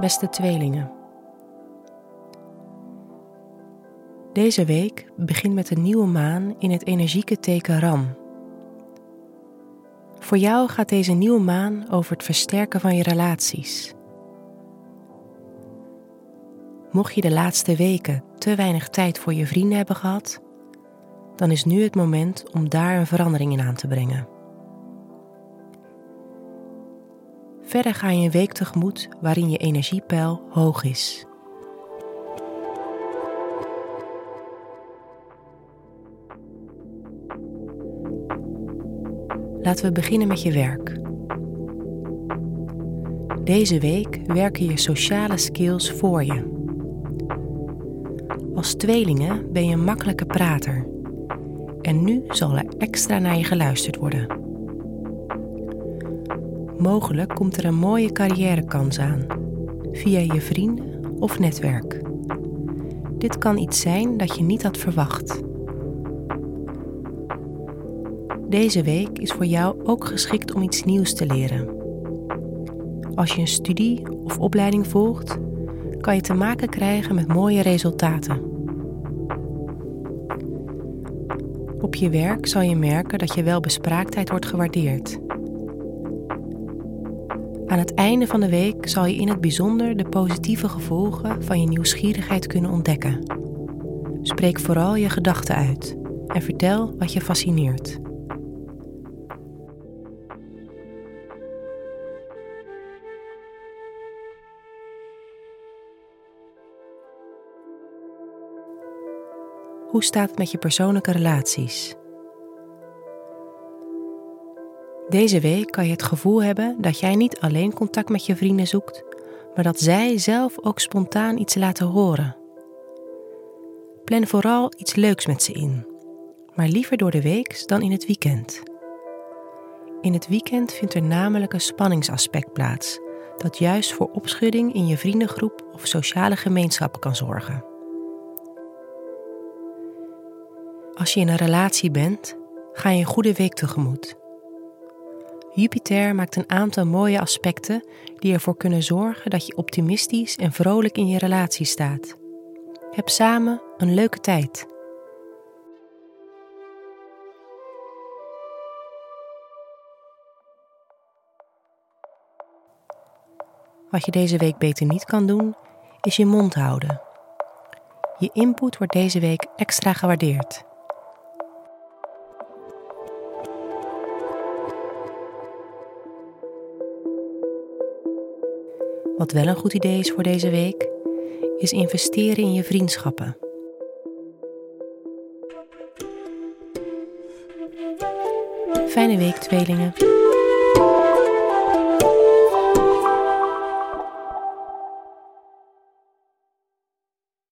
Beste tweelingen. Deze week begint met een nieuwe maan in het energieke teken Ram. Voor jou gaat deze nieuwe maan over het versterken van je relaties. Mocht je de laatste weken te weinig tijd voor je vrienden hebben gehad, dan is nu het moment om daar een verandering in aan te brengen. Verder ga je een week tegemoet waarin je energiepeil hoog is. Laten we beginnen met je werk. Deze week werken je sociale skills voor je. Als tweelingen ben je een makkelijke prater. En nu zal er extra naar je geluisterd worden. Mogelijk komt er een mooie carrièrekans aan, via je vrienden of netwerk. Dit kan iets zijn dat je niet had verwacht. Deze week is voor jou ook geschikt om iets nieuws te leren. Als je een studie of opleiding volgt, kan je te maken krijgen met mooie resultaten. Op je werk zal je merken dat je welbespraaktheid wordt gewaardeerd. Aan het einde van de week zal je in het bijzonder de positieve gevolgen van je nieuwsgierigheid kunnen ontdekken. Spreek vooral je gedachten uit en vertel wat je fascineert. Hoe staat het met je persoonlijke relaties? Deze week kan je het gevoel hebben dat jij niet alleen contact met je vrienden zoekt, maar dat zij zelf ook spontaan iets laten horen. Plan vooral iets leuks met ze in, maar liever door de week dan in het weekend. In het weekend vindt er namelijk een spanningsaspect plaats, dat juist voor opschudding in je vriendengroep of sociale gemeenschap kan zorgen. Als je in een relatie bent, ga je een goede week tegemoet. Jupiter maakt een aantal mooie aspecten die ervoor kunnen zorgen dat je optimistisch en vrolijk in je relatie staat. Heb samen een leuke tijd. Wat je deze week beter niet kan doen, is je mond houden. Je input wordt deze week extra gewaardeerd. Wat wel een goed idee is voor deze week, is investeren in je vriendschappen. Fijne week, tweelingen.